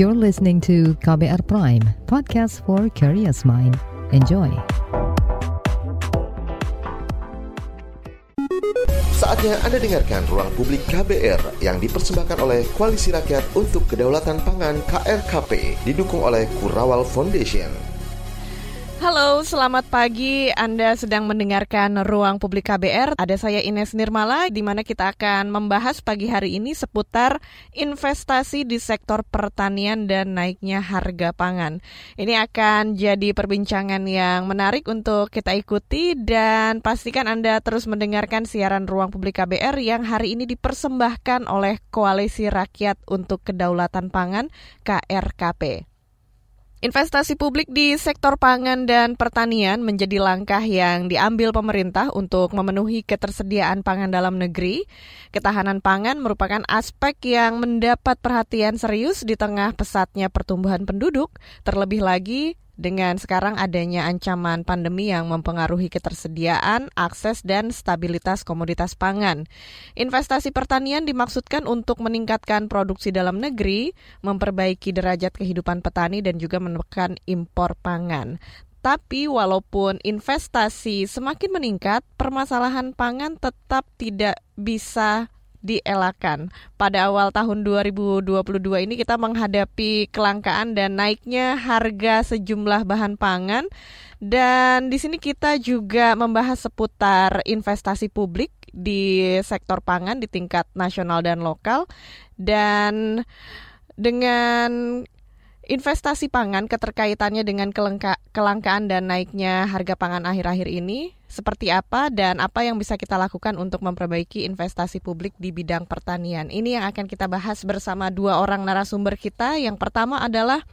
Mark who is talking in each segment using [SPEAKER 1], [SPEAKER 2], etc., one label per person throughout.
[SPEAKER 1] You're listening to KBR Prime, podcast for curious mind. Enjoy.
[SPEAKER 2] Saatnya Anda dengarkan Ruang Publik KBR yang dipersembahkan oleh Koalisi Rakyat untuk Kedaulatan Pangan KRKP, didukung oleh Kurawal Foundation.
[SPEAKER 3] Halo, selamat pagi. Anda sedang mendengarkan Ruang Publik KBR. Ada saya Ines Nirmala, di mana kita akan membahas pagi hari ini seputar investasi di sektor pertanian dan naiknya harga pangan. Ini akan jadi perbincangan yang menarik untuk kita ikuti dan pastikan Anda terus mendengarkan siaran Ruang Publik KBR yang hari ini dipersembahkan oleh Koalisi Rakyat untuk Kedaulatan Pangan KRKP. Investasi publik di sektor pangan dan pertanian menjadi langkah yang diambil pemerintah untuk memenuhi ketersediaan pangan dalam negeri. Ketahanan pangan merupakan aspek yang mendapat perhatian serius di tengah pesatnya pertumbuhan penduduk, terlebih lagi dengan sekarang adanya ancaman pandemi yang mempengaruhi ketersediaan, akses, dan stabilitas komoditas pangan. Investasi pertanian dimaksudkan untuk meningkatkan produksi dalam negeri, memperbaiki derajat kehidupan petani, dan juga menekan impor pangan. Tapi walaupun investasi semakin meningkat, permasalahan pangan tetap tidak bisa dielakkan. Pada awal tahun 2022 ini kita menghadapi kelangkaan dan naiknya harga sejumlah bahan pangan dan di sini kita juga membahas seputar investasi publik di sektor pangan di tingkat nasional dan lokal dan dengan investasi pangan keterkaitannya dengan kelengka, kelangkaan dan naiknya harga pangan akhir-akhir ini seperti apa dan apa yang bisa kita lakukan untuk memperbaiki investasi publik di bidang pertanian. Ini yang akan kita bahas bersama dua orang narasumber kita. Yang pertama adalah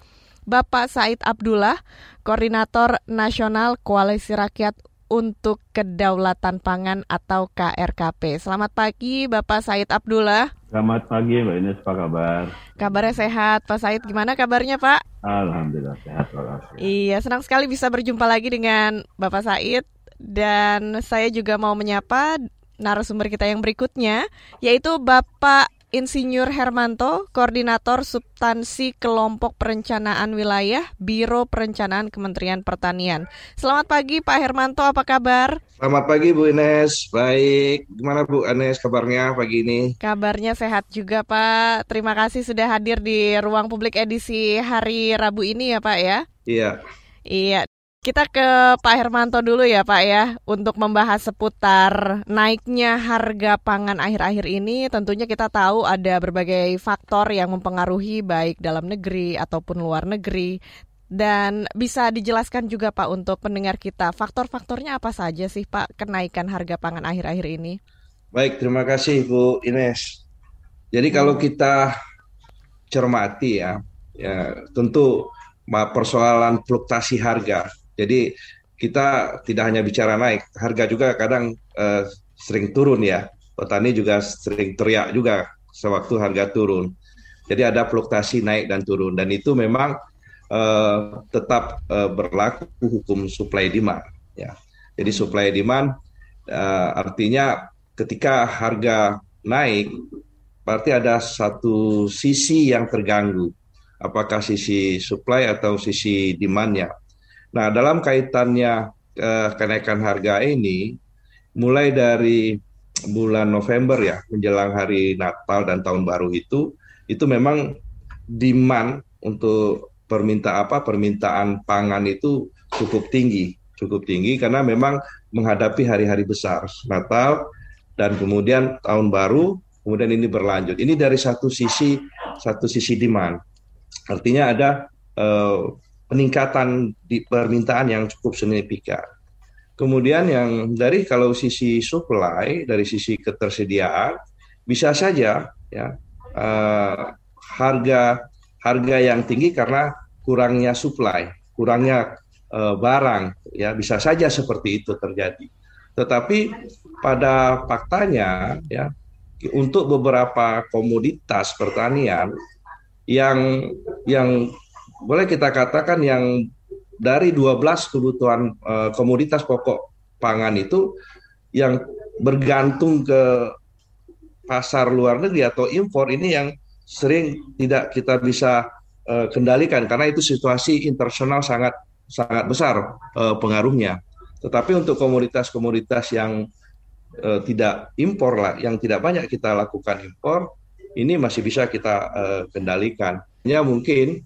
[SPEAKER 3] Bapak Said Abdullah, Koordinator Nasional Koalisi Rakyat untuk Kedaulatan Pangan atau KRKP. Selamat pagi Bapak Said Abdullah.
[SPEAKER 4] Selamat pagi Mbak Ines, apa kabar?
[SPEAKER 3] Kabarnya sehat, Pak Said. Gimana kabarnya Pak?
[SPEAKER 4] Alhamdulillah sehat. Walaupun.
[SPEAKER 3] Iya, senang sekali bisa berjumpa lagi dengan Bapak Said. Dan saya juga mau menyapa narasumber kita yang berikutnya, yaitu Bapak Insinyur Hermanto, Koordinator Substansi Kelompok Perencanaan Wilayah Biro Perencanaan Kementerian Pertanian. Selamat pagi Pak Hermanto, apa kabar?
[SPEAKER 5] Selamat pagi Bu Ines, baik. Gimana Bu Ines kabarnya pagi ini?
[SPEAKER 3] Kabarnya sehat juga Pak. Terima kasih sudah hadir di ruang publik edisi hari Rabu ini ya Pak ya.
[SPEAKER 5] Iya.
[SPEAKER 3] Iya, kita ke Pak Hermanto dulu ya Pak ya untuk membahas seputar naiknya harga pangan akhir-akhir ini. Tentunya kita tahu ada berbagai faktor yang mempengaruhi baik dalam negeri ataupun luar negeri. Dan bisa dijelaskan juga Pak untuk pendengar kita faktor-faktornya apa saja sih Pak kenaikan harga pangan akhir-akhir ini?
[SPEAKER 5] Baik, terima kasih Bu Ines. Jadi kalau kita cermati ya, ya tentu persoalan fluktuasi harga jadi kita tidak hanya bicara naik, harga juga kadang uh, sering turun ya. Petani juga sering teriak juga sewaktu harga turun. Jadi ada fluktuasi naik dan turun dan itu memang uh, tetap uh, berlaku hukum supply demand ya. Jadi supply demand uh, artinya ketika harga naik berarti ada satu sisi yang terganggu. Apakah sisi supply atau sisi demandnya? Nah, dalam kaitannya eh, kenaikan harga ini, mulai dari bulan November ya, menjelang hari Natal dan Tahun Baru itu, itu memang demand untuk perminta apa permintaan pangan itu cukup tinggi, cukup tinggi karena memang menghadapi hari-hari besar Natal dan kemudian Tahun Baru, kemudian ini berlanjut. Ini dari satu sisi satu sisi demand, artinya ada eh, peningkatan di permintaan yang cukup signifikan. Kemudian yang dari kalau sisi supply, dari sisi ketersediaan, bisa saja ya uh, harga harga yang tinggi karena kurangnya supply, kurangnya uh, barang, ya bisa saja seperti itu terjadi. Tetapi pada faktanya ya untuk beberapa komoditas pertanian yang yang boleh kita katakan yang dari 12 kebutuhan uh, komoditas pokok pangan itu yang bergantung ke pasar luar negeri atau impor ini yang sering tidak kita bisa uh, kendalikan karena itu situasi internasional sangat sangat besar uh, pengaruhnya. Tetapi untuk komoditas-komoditas yang uh, tidak impor lah, yang tidak banyak kita lakukan impor, ini masih bisa kita uh, kendalikan. Ya mungkin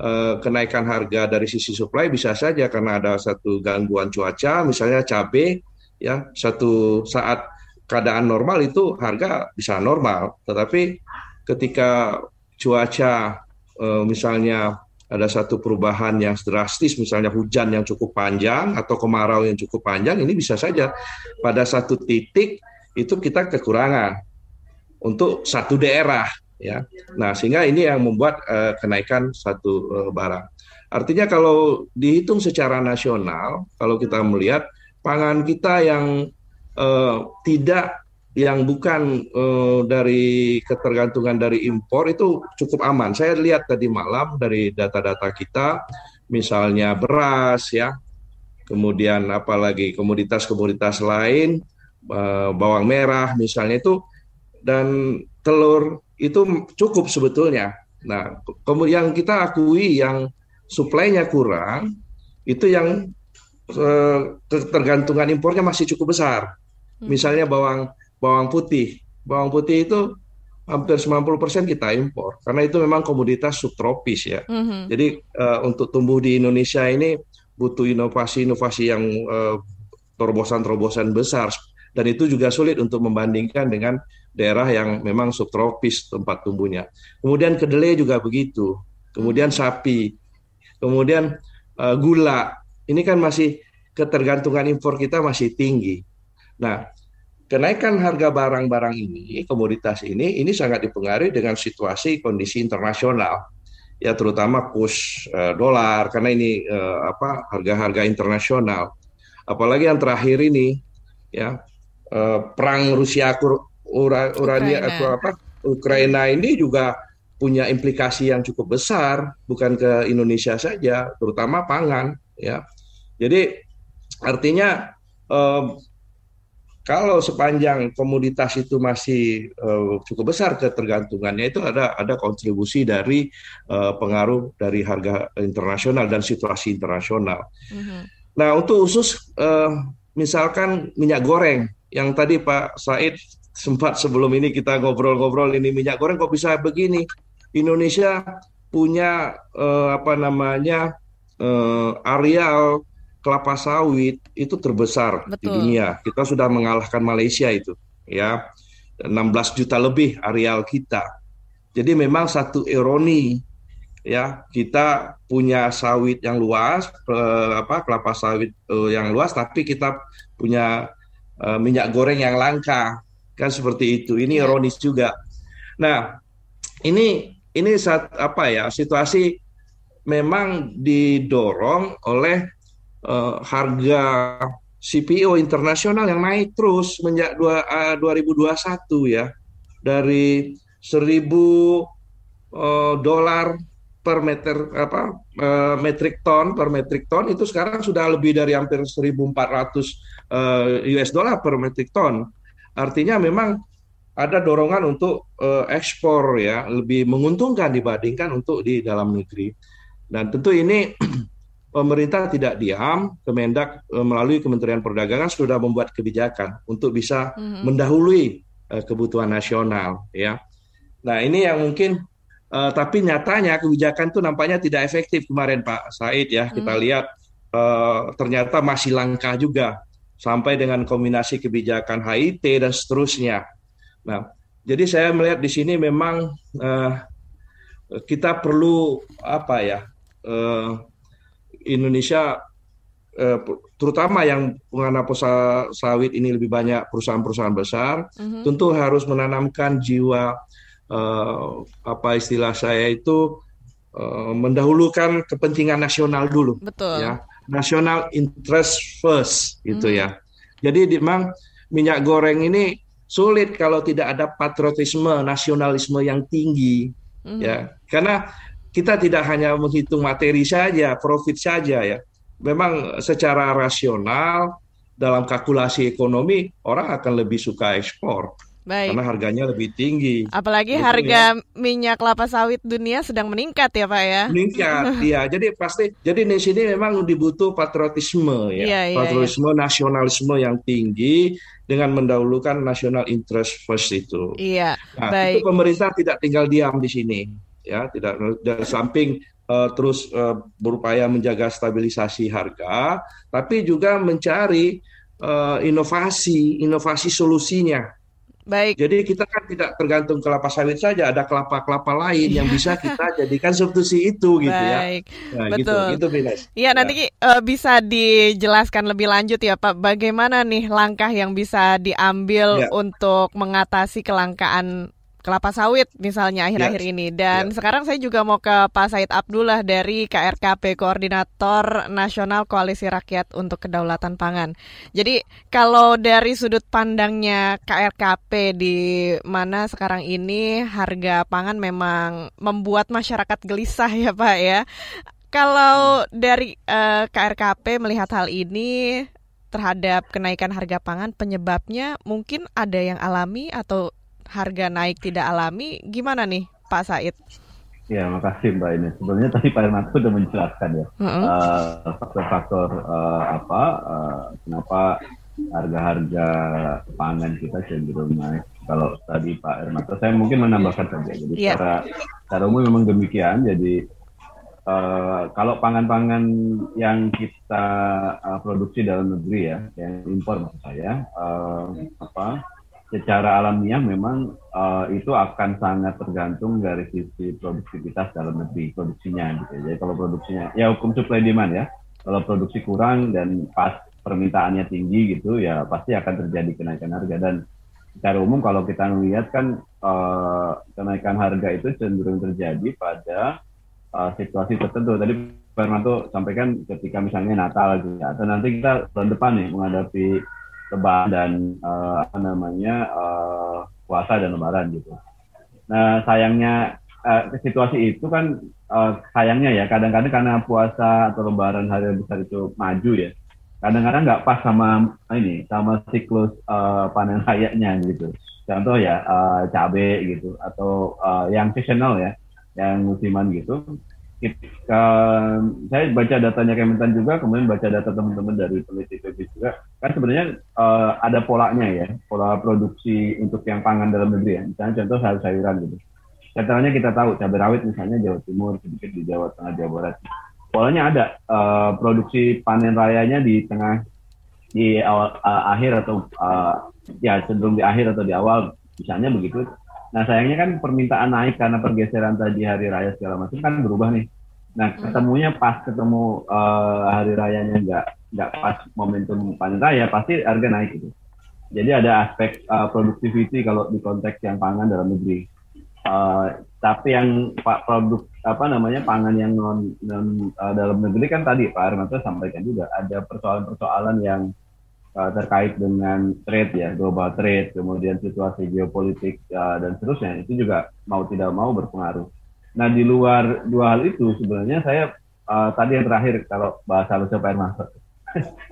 [SPEAKER 5] uh, kenaikan harga dari sisi supply bisa saja karena ada satu gangguan cuaca, misalnya cabai, ya satu saat keadaan normal itu harga bisa normal, tetapi ketika cuaca uh, misalnya ada satu perubahan yang drastis, misalnya hujan yang cukup panjang atau kemarau yang cukup panjang, ini bisa saja pada satu titik itu kita kekurangan untuk satu daerah, ya. Nah, sehingga ini yang membuat uh, kenaikan satu uh, barang. Artinya kalau dihitung secara nasional, kalau kita melihat pangan kita yang uh, tidak yang bukan uh, dari ketergantungan dari impor itu cukup aman. Saya lihat tadi malam dari data-data kita, misalnya beras ya, kemudian apalagi komoditas-komoditas lain, uh, bawang merah misalnya itu, dan telur itu cukup sebetulnya. Nah, kemudian kita akui yang suplainya kurang, itu yang uh, ketergantungan impornya masih cukup besar. Hmm. Misalnya bawang bawang putih. Bawang putih itu hampir 90% kita impor karena itu memang komoditas subtropis ya. Mm-hmm. Jadi uh, untuk tumbuh di Indonesia ini butuh inovasi-inovasi yang uh, terobosan-terobosan besar dan itu juga sulit untuk membandingkan dengan daerah yang memang subtropis tempat tumbuhnya. Kemudian kedelai juga begitu. Kemudian mm-hmm. sapi. Kemudian uh, gula. Ini kan masih ketergantungan impor kita masih tinggi. Nah, kenaikan harga barang-barang ini, komoditas ini, ini sangat dipengaruhi dengan situasi kondisi internasional, ya terutama kurs uh, dolar karena ini uh, apa harga-harga internasional. Apalagi yang terakhir ini, ya uh, perang Rusia Ura, Urania atau apa Ukraina ini juga punya implikasi yang cukup besar, bukan ke Indonesia saja, terutama pangan, ya. Jadi artinya kalau sepanjang komoditas itu masih uh, cukup besar ketergantungannya itu ada ada kontribusi dari uh, pengaruh dari harga internasional dan situasi internasional. Mm-hmm. Nah untuk khusus uh, misalkan minyak goreng yang tadi Pak Said sempat sebelum ini kita ngobrol-ngobrol ini minyak goreng kok bisa begini? Indonesia punya uh, apa namanya uh, areal kelapa sawit itu terbesar Betul. di dunia. Kita sudah mengalahkan Malaysia itu, ya. 16 juta lebih areal kita. Jadi memang satu ironi ya, kita punya sawit yang luas, eh, apa kelapa sawit eh, yang luas tapi kita punya eh, minyak goreng yang langka. Kan seperti itu. Ini ya. ironis juga. Nah, ini ini saat apa ya, situasi memang didorong oleh uh, harga CPO internasional yang naik terus sejak uh, 2021 ya dari 1000 uh, dolar per meter apa uh, metrik ton per metrik ton itu sekarang sudah lebih dari hampir 1400 uh, US dollar per metrik ton. Artinya memang ada dorongan untuk uh, ekspor ya lebih menguntungkan dibandingkan untuk di dalam negeri. Dan tentu ini pemerintah tidak diam, Kemendak eh, melalui Kementerian Perdagangan sudah membuat kebijakan untuk bisa mm-hmm. mendahului uh, kebutuhan nasional, ya. Nah ini yang mungkin, uh, tapi nyatanya kebijakan itu nampaknya tidak efektif kemarin Pak Said ya. Mm-hmm. Kita lihat uh, ternyata masih langka juga sampai dengan kombinasi kebijakan HIT dan seterusnya. Nah, jadi saya melihat di sini memang uh, kita perlu apa ya? Uh, Indonesia eh, terutama yang pengguna sawit ini lebih banyak perusahaan-perusahaan besar, mm-hmm. tentu harus menanamkan jiwa eh, apa istilah saya itu eh, mendahulukan kepentingan nasional dulu,
[SPEAKER 3] Betul.
[SPEAKER 5] ya national interest first gitu mm-hmm. ya. Jadi memang minyak goreng ini sulit kalau tidak ada patriotisme nasionalisme yang tinggi, mm-hmm. ya karena kita tidak hanya menghitung materi saja, profit saja ya. Memang secara rasional dalam kalkulasi ekonomi orang akan lebih suka ekspor.
[SPEAKER 3] Baik.
[SPEAKER 5] karena harganya lebih tinggi.
[SPEAKER 3] Apalagi
[SPEAKER 5] Betul,
[SPEAKER 3] harga minyak kelapa sawit dunia sedang meningkat ya Pak ya.
[SPEAKER 5] meningkat ya jadi pasti jadi di sini memang dibutuh patriotisme ya
[SPEAKER 3] Iya, iya,
[SPEAKER 5] patriotisme nasionalisme yang tinggi dengan mendahulukan national interest first itu
[SPEAKER 3] Iya,
[SPEAKER 5] nah
[SPEAKER 3] baik.
[SPEAKER 5] itu pemerintah tidak tinggal diam di sini ya tidak dari samping eh, terus eh, berupaya menjaga stabilisasi harga tapi juga mencari eh, inovasi inovasi solusinya
[SPEAKER 3] Baik.
[SPEAKER 5] jadi kita kan tidak tergantung kelapa sawit saja, ada kelapa-kelapa lain yang bisa kita jadikan substitusi itu gitu ya.
[SPEAKER 3] Baik.
[SPEAKER 5] Nah,
[SPEAKER 3] Betul.
[SPEAKER 5] gitu, gitu Vines.
[SPEAKER 3] Iya, nanti eh, bisa dijelaskan lebih lanjut ya Pak, bagaimana nih langkah yang bisa diambil
[SPEAKER 5] Ya.
[SPEAKER 3] untuk mengatasi kelangkaan kelapa sawit misalnya akhir-akhir
[SPEAKER 5] Ya.
[SPEAKER 3] ini. Dan
[SPEAKER 5] Ya.
[SPEAKER 3] sekarang saya juga mau ke Pak Said Abdullah dari KRKP Koordinator Nasional Koalisi Rakyat untuk Kedaulatan Pangan. Jadi kalau dari sudut pandangnya KRKP di mana sekarang ini harga pangan memang membuat masyarakat gelisah ya Pak ya. Kalau dari eh, KRKP melihat hal ini terhadap kenaikan harga pangan, penyebabnya mungkin ada yang alami atau harga naik tidak alami, gimana nih Pak Said?
[SPEAKER 4] Ya, makasih Mbak ini. Sebenarnya tadi Pak Hermanto sudah menjelaskan ya eh, faktor-faktor eh, apa eh, kenapa harga-harga pangan kita cenderung naik. Kalau tadi Pak Hermanto, saya mungkin menambahkan saja. Jadi
[SPEAKER 3] Iya.
[SPEAKER 4] secara secara umum memang demikian. Jadi eh, kalau pangan-pangan yang kita eh, produksi dalam negeri ya, yang impor maksud saya, eh, apa secara alamiah memang eh, itu akan sangat tergantung dari sisi produktivitas dalam negeri produksinya gitu. Jadi kalau produksinya ya hukum supply demand ya. Kalau produksi kurang dan pas permintaannya tinggi gitu ya pasti akan terjadi kenaikan harga dan secara umum kalau kita melihat kan eh, kenaikan harga itu cenderung terjadi pada eh, situasi tertentu. Tadi Pak Hermanto sampaikan ketika misalnya Natal gitu ya, atau nanti kita tahun depan nih menghadapi Lebaran dan eh, apa namanya eh, puasa dan Lebaran gitu. Nah sayangnya eh, situasi itu kan eh, sayangnya ya kadang-kadang karena puasa atau Lebaran hari besar itu maju ya. Kadang-kadang nggak pas sama ini sama siklus eh, panen rayanya gitu. Contoh ya eh, cabe gitu atau eh, yang seasonal ya, yang musiman gitu. Eh, saya baca datanya Kementan juga, kemudian baca data teman-teman dari peneliti PB juga, kan sebenarnya eh, ada polanya ya, pola produksi untuk yang pangan dalam negeri ya. Misalnya contoh sayur-sayuran gitu. Contohnya kita tahu cabai rawit misalnya Jawa Timur, sedikit di Jawa Tengah, Jawa Barat. Polanya ada eh, produksi panen rayanya di tengah, di awal eh, akhir atau eh, ya cenderung di akhir atau di awal, misalnya begitu. Nah sayangnya kan permintaan naik karena pergeseran tadi hari raya segala macam kan berubah nih. Nah ketemunya pas ketemu eh, hari rayanya nggak nggak pas momentum panen raya pasti harga naik gitu. Jadi ada aspek eh, productivity kalau di konteks yang pangan dalam negeri. Eh, tapi yang pak produk apa namanya pangan yang non, non eh, dalam negeri kan tadi Pak Armanto sampaikan juga ada persoalan-persoalan yang eh, terkait dengan trade ya global trade kemudian situasi geopolitik eh, dan seterusnya itu juga mau tidak mau berpengaruh. Nah di luar dua hal itu sebenarnya saya eh, tadi yang terakhir kalau bahasa halusnya Pak Hermanto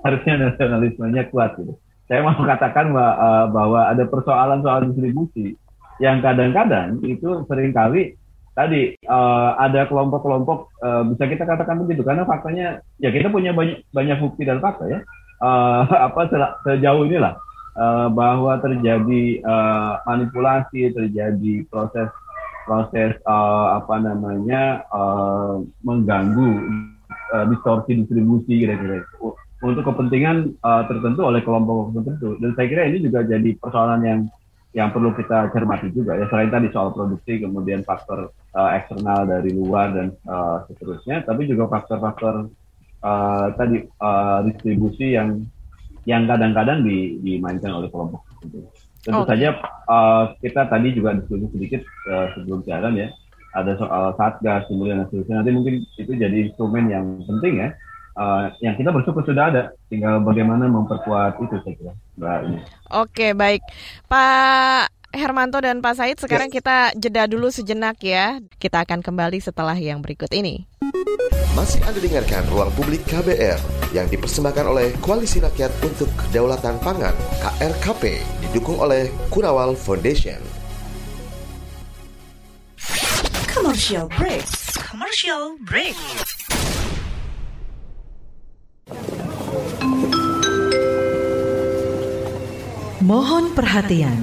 [SPEAKER 4] harusnya nasionalismenya kuat gitu. Saya mau katakan bahwa, eh, bahwa ada persoalan soal distribusi yang kadang-kadang itu sering kali tadi eh, ada kelompok-kelompok eh, bisa kita katakan begitu karena faktanya ya kita punya banyak banyak bukti dan fakta ya Eh, apa se- sejauh inilah eh, bahwa terjadi eh, manipulasi terjadi proses proses eh, apa namanya eh, mengganggu eh, distorsi distribusi kira-kira untuk kepentingan eh, tertentu oleh kelompok tertentu. Dan saya kira ini juga jadi persoalan yang yang perlu kita cermati juga ya. Selain tadi soal produksi kemudian faktor eh, eksternal dari luar dan eh, seterusnya tapi juga faktor-faktor eh, tadi eh, distribusi yang yang kadang-kadang di, dimainkan oleh kelompok tertentu. Tentu
[SPEAKER 3] Oke.
[SPEAKER 4] saja eh, kita tadi juga diskusi sedikit eh, sebelum jalan ya ada soal satgas kemudian seterusnya nanti mungkin itu jadi instrumen yang penting ya Eh, yang kita bersyukur sudah ada tinggal bagaimana memperkuat itu saya kira Mbak ini.
[SPEAKER 3] Oke, baik. Pak Hermanto dan Pak Said, sekarang kita jeda dulu sejenak ya. Kita akan kembali setelah yang berikut ini.
[SPEAKER 2] Masih Anda dengarkan Ruang Publik KBR yang dipersembahkan oleh Koalisi Rakyat untuk Kedaulatan Pangan KRKP didukung oleh Kurawal Foundation.
[SPEAKER 6] Commercial break. Commercial break. Mohon perhatian.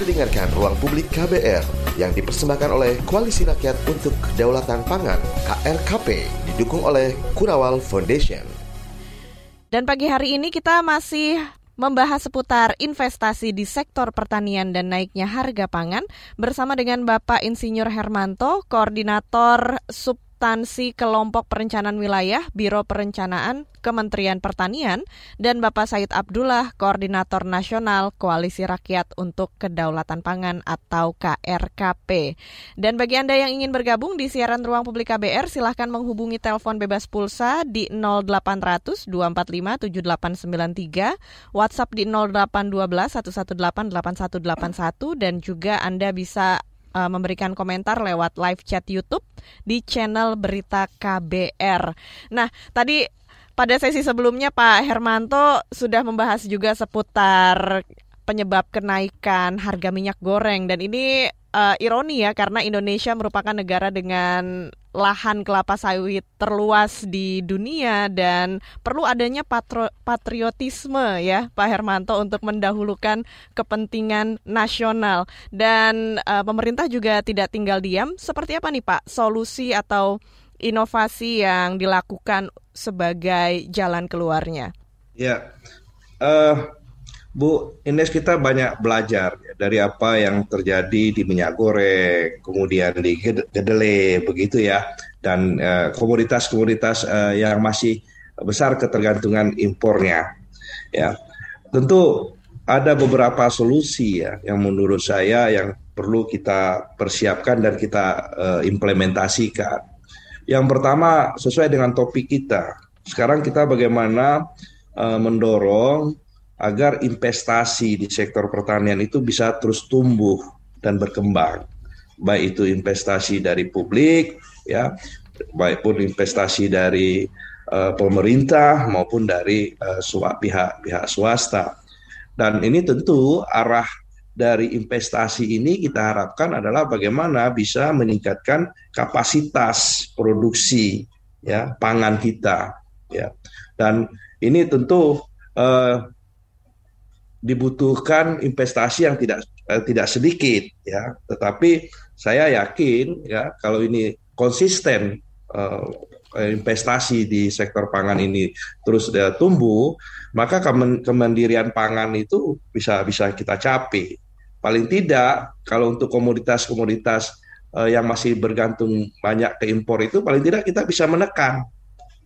[SPEAKER 2] Anda dengarkan Ruang Publik KBR yang dipersembahkan oleh Koalisi Rakyat untuk Kedaulatan Pangan KRKP didukung oleh Kurawal Foundation.
[SPEAKER 3] Dan pagi hari ini kita masih membahas seputar investasi di sektor pertanian dan naiknya harga pangan bersama dengan Bapak Insinyur Hermanto, Koordinator Sub Substansi Kelompok Perencanaan Wilayah Biro Perencanaan Kementerian Pertanian dan Bapak Said Abdullah, Koordinator Nasional Koalisi Rakyat untuk Kedaulatan Pangan atau KRKP. Dan bagi Anda yang ingin bergabung di siaran Ruang Publik KBR, silahkan menghubungi telepon bebas pulsa di 0800 245 7893, WhatsApp di 0812 118 8181 dan juga Anda bisa uh, memberikan komentar lewat live chat YouTube di channel Berita KBR. Nah, tadi pada sesi sebelumnya Pak Hermanto sudah membahas juga seputar penyebab kenaikan harga minyak goreng dan ini uh, ironi ya karena Indonesia merupakan negara dengan lahan kelapa sawit terluas di dunia dan perlu adanya patro, patriotisme ya Pak Hermanto untuk mendahulukan kepentingan nasional. Dan uh, pemerintah juga tidak tinggal diam. Seperti apa nih Pak? Solusi atau inovasi yang dilakukan sebagai jalan keluarnya?
[SPEAKER 5] Ya uh, Bu Ines kita banyak belajar ya, dari apa yang terjadi di minyak goreng, kemudian di kedelai begitu ya, dan uh, komoditas-komoditas uh, yang masih besar ketergantungan impornya. Ya, tentu ada beberapa solusi ya yang menurut saya yang perlu kita persiapkan dan kita uh, implementasikan. Yang pertama sesuai dengan topik kita. Sekarang kita bagaimana uh, mendorong agar investasi di sektor pertanian itu bisa terus tumbuh dan berkembang. Baik itu investasi dari publik ya, baik pun investasi dari uh, pemerintah maupun dari uh, pihak-pihak swasta. Dan ini tentu arah dari investasi ini kita harapkan adalah bagaimana bisa meningkatkan kapasitas produksi ya pangan kita ya. Dan ini tentu uh, dibutuhkan investasi yang tidak eh, tidak sedikit ya. Tetapi saya yakin ya kalau ini konsisten eh, investasi di sektor pangan ini terus uh, tumbuh maka kemandirian pangan itu bisa bisa kita capai. Paling tidak kalau untuk komoditas-komoditas uh, yang masih bergantung banyak ke impor itu paling tidak kita bisa menekan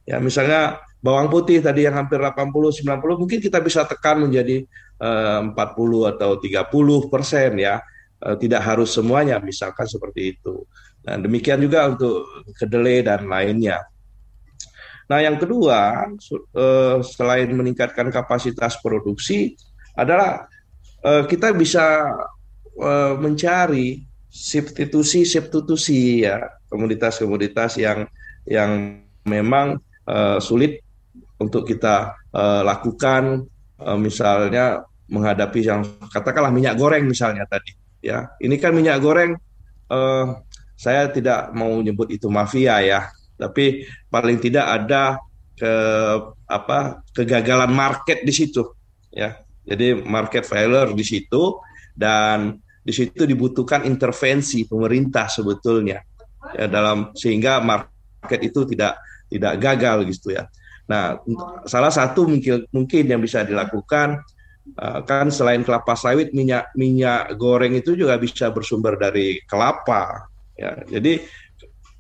[SPEAKER 5] ya misalnya bawang putih tadi yang hampir 80 90 mungkin kita bisa tekan menjadi 40 eh, atau 30 persen ya. Eh, tidak harus semuanya misalkan seperti itu. Dan demikian juga untuk kedelai dan lainnya. Nah, yang kedua, eh, selain meningkatkan kapasitas produksi, adalah kita bisa mencari substitusi-substitusi ya komoditas-komoditas yang yang memang sulit untuk kita lakukan uh, misalnya menghadapi yang katakanlah minyak goreng misalnya tadi ya. Ini kan minyak goreng uh, saya tidak mau nyebut itu mafia ya. Tapi paling tidak ada ke apa kegagalan market di situ ya. Jadi market failure di situ dan di situ dibutuhkan intervensi pemerintah sebetulnya ya dalam sehingga market itu tidak tidak gagal gitu ya Nah, salah satu mungkin mungkin yang bisa dilakukan uh, kan selain kelapa sawit, minyak minyak goreng itu juga bisa bersumber dari kelapa. Ya, jadi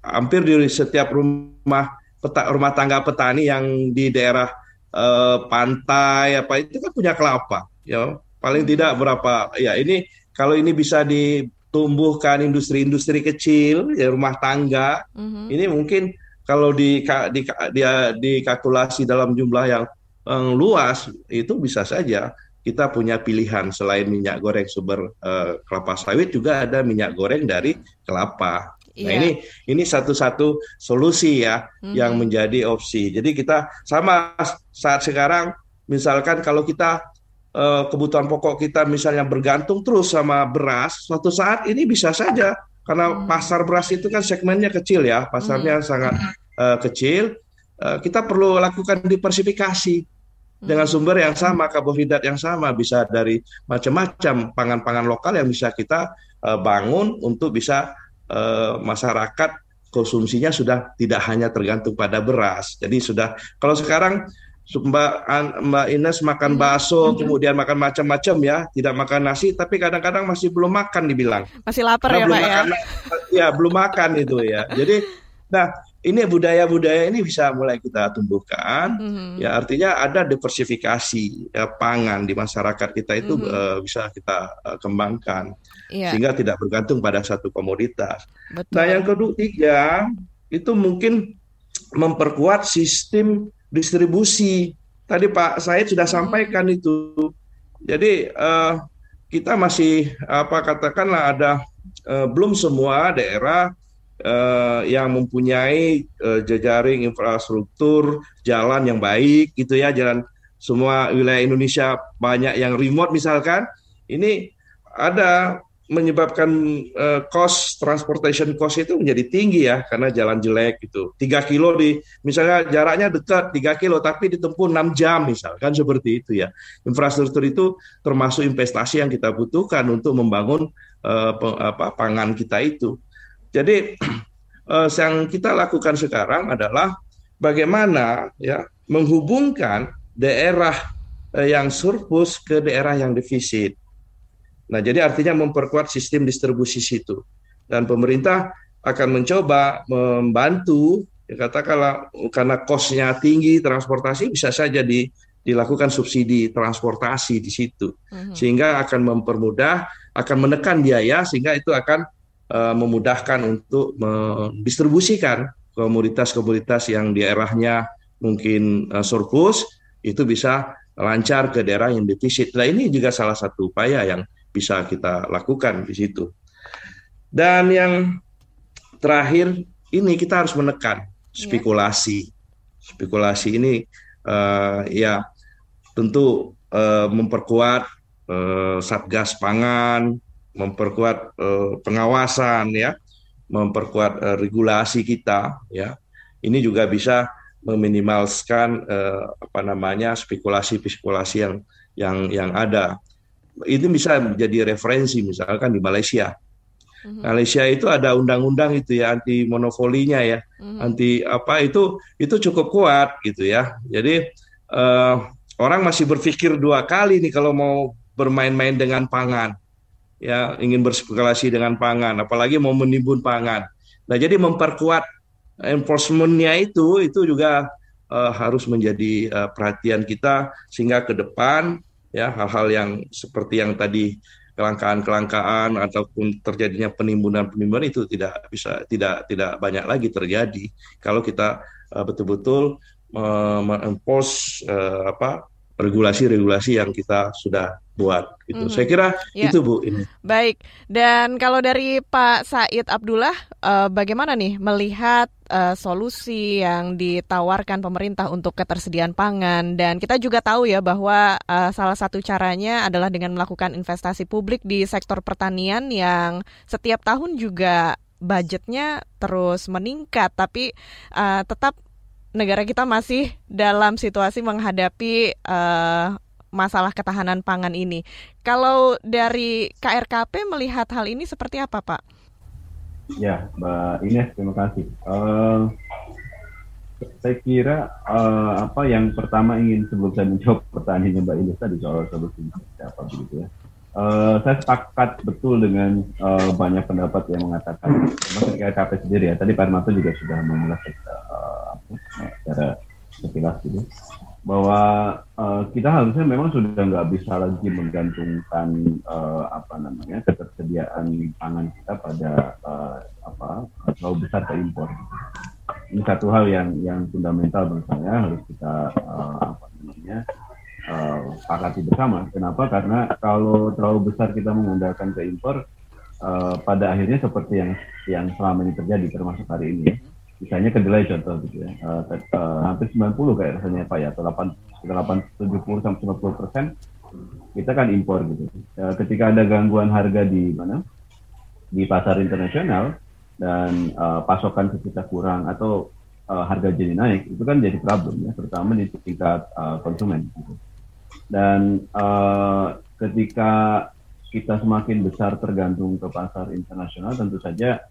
[SPEAKER 5] hampir di setiap rumah peta, rumah tangga petani yang di daerah uh, pantai apa itu kan punya kelapa. Ya, paling tidak berapa? Ya ini kalau ini bisa di tumbuhkan industri-industri kecil, ya rumah tangga. Mm-hmm. Ini mungkin kalau di, di, di, dikalkulasi dalam jumlah yang um, luas itu bisa saja kita punya pilihan selain minyak goreng sumber uh, kelapa sawit juga ada minyak goreng dari kelapa. Nah yeah. ini ini satu-satu solusi ya mm-hmm. yang menjadi opsi. Jadi kita sama saat sekarang misalkan kalau kita uh, kebutuhan pokok kita misalnya bergantung terus sama beras, suatu saat ini bisa saja karena hmm. pasar beras itu kan segmennya kecil ya, pasarnya hmm. sangat uh, kecil. Uh, kita perlu lakukan diversifikasi hmm. dengan sumber yang sama, karbohidrat yang sama, bisa dari macam-macam pangan-pangan lokal yang bisa kita uh, bangun untuk bisa uh, masyarakat konsumsinya sudah tidak hanya tergantung pada beras. Jadi sudah kalau sekarang Mbak Mbak Ines makan hmm. bakso, hmm. kemudian makan macam-macam ya, tidak makan nasi, tapi kadang-kadang masih belum makan dibilang.
[SPEAKER 3] Masih lapar Karena ya Pak ya?
[SPEAKER 5] makan, ya? Ya belum makan itu ya. Jadi, nah ini budaya-budaya ini bisa mulai kita tumbuhkan. Mm-hmm. Ya artinya ada diversifikasi ya, pangan di masyarakat kita itu mm-hmm. uh, bisa kita uh, kembangkan yeah. sehingga tidak bergantung pada satu komoditas. Betul. Nah yang ketiga itu mungkin memperkuat sistem distribusi. Tadi Pak Said sudah hmm. sampaikan itu. Jadi uh, kita masih apa katakanlah ada uh, belum semua daerah uh, yang mempunyai uh, jejaring infrastruktur jalan yang baik gitu ya jalan semua wilayah Indonesia banyak yang remote misalkan ini ada menyebabkan uh, cost transportation cost itu menjadi tinggi ya karena jalan jelek gitu. Tiga kilo di misalnya jaraknya dekat tiga kilo tapi ditempuh enam jam misalkan seperti itu ya. Infrastruktur itu termasuk investasi yang kita butuhkan untuk membangun uh, apa pangan kita itu. Jadi uh, yang kita lakukan sekarang adalah bagaimana ya menghubungkan daerah yang surplus ke daerah yang defisit Nah, jadi artinya memperkuat sistem distribusi situ. Dan pemerintah akan mencoba membantu, ya katakanlah karena kosnya tinggi transportasi bisa saja di, dilakukan subsidi transportasi di situ, uh-huh. sehingga akan mempermudah, akan menekan biaya, sehingga itu akan uh, memudahkan untuk mendistribusikan komoditas-komoditas yang di daerahnya mungkin uh, surplus itu bisa lancar ke daerah yang defisit. Nah ini juga salah satu upaya yang bisa kita lakukan di situ. Dan yang terakhir ini kita harus menekan iya. spekulasi. Spekulasi ini uh, ya tentu uh, memperkuat uh, satgas pangan, memperkuat uh, pengawasan ya, memperkuat uh, regulasi kita ya. Ini juga bisa meminimalkan uh, apa namanya spekulasi-spekulasi yang yang yang ada ini bisa menjadi referensi misalkan di Malaysia. Mm-hmm. Malaysia itu ada undang-undang itu ya anti monopolinya ya, mm-hmm. anti apa itu itu cukup kuat gitu ya. Jadi uh, orang masih berpikir dua kali nih kalau mau bermain-main dengan pangan, ya ingin berspekulasi dengan pangan, apalagi mau menimbun pangan. Nah jadi memperkuat enforcementnya itu itu juga uh, harus menjadi uh, perhatian kita sehingga ke depan ya hal-hal yang seperti yang tadi kelangkaan-kelangkaan ataupun terjadinya penimbunan-penimbunan itu tidak bisa tidak tidak banyak lagi terjadi kalau kita uh, betul-betul uh, uh, apa regulasi-regulasi yang kita sudah buat gitu. Mm-hmm. Saya kira ya. itu Bu ini.
[SPEAKER 3] Baik. Dan kalau dari Pak Said Abdullah uh, bagaimana nih melihat uh, solusi yang ditawarkan pemerintah untuk ketersediaan pangan dan kita juga tahu ya bahwa uh, salah satu caranya adalah dengan melakukan investasi publik di sektor pertanian yang setiap tahun juga budgetnya terus meningkat tapi uh, tetap negara kita masih dalam situasi menghadapi uh, masalah ketahanan pangan ini. Kalau dari KRKP melihat hal ini seperti apa, Pak?
[SPEAKER 4] Ya, Mbak Ines, terima kasih. Uh, saya kira uh, apa yang pertama ingin sebelum saya menjawab pertanyaannya Mbak Ines tadi soal solusi apa begitu ya. Uh, saya sepakat betul dengan uh, banyak pendapat yang mengatakan, termasuk KRKP sendiri ya. Tadi Pak Armanto juga sudah menjelaskan uh, secara sekilas gitu. bahwa uh, kita harusnya memang sudah nggak bisa lagi menggantungkan uh, apa namanya ketersediaan pangan kita pada uh, apa terlalu besar ke impor. Ini satu hal yang yang fundamental menurut saya harus kita uh, apa namanya uh, bersama. Kenapa? Karena kalau terlalu besar kita mengandalkan ke impor, uh, pada akhirnya seperti yang yang selama ini terjadi termasuk hari ini ya misalnya kedelai contoh gitu ya, uh, uh, hampir 90 kayak rasanya Pak ya, atau 8, 8 70 sampai 90 persen kita kan impor gitu. Uh, ketika ada gangguan harga di mana di pasar internasional dan uh, pasokan kita kurang atau uh, harga jadi naik, itu kan jadi problem ya, terutama di tingkat uh, konsumen. Gitu. Dan uh, ketika kita semakin besar tergantung ke pasar internasional, tentu saja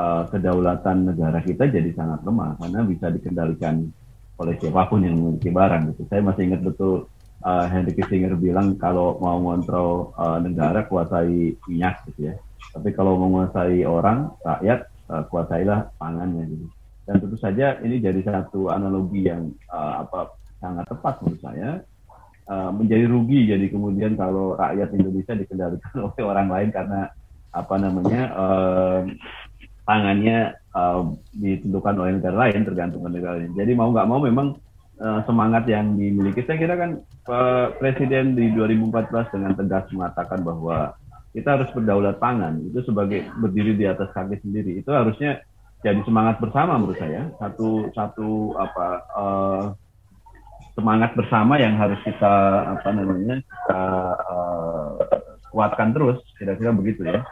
[SPEAKER 4] uh, kedaulatan negara kita jadi sangat lemah karena bisa dikendalikan oleh siapa pun yang memiliki barang gitu. Saya masih ingat betul uh, Henry Kissinger bilang kalau mau mengontrol uh, negara kuasai minyak gitu ya. Tapi kalau menguasai orang, rakyat, uh, kuasailah pangannya gitu. Dan tentu saja ini jadi satu analogi yang uh, apa sangat tepat menurut saya. Uh, menjadi rugi jadi kemudian kalau rakyat Indonesia dikendalikan oleh orang lain karena apa namanya uh, tangannya uh, ditentukan oleh negara lain tergantung negara lain. Jadi mau nggak mau memang uh, semangat yang dimiliki. Saya kira kan uh, Presiden di 2014 dengan tegas mengatakan bahwa kita harus berdaulat pangan itu sebagai berdiri di atas kaki sendiri. Itu harusnya jadi semangat bersama menurut saya. Satu satu apa uh, semangat bersama yang harus kita apa namanya kita uh, kuatkan terus kira-kira begitu ya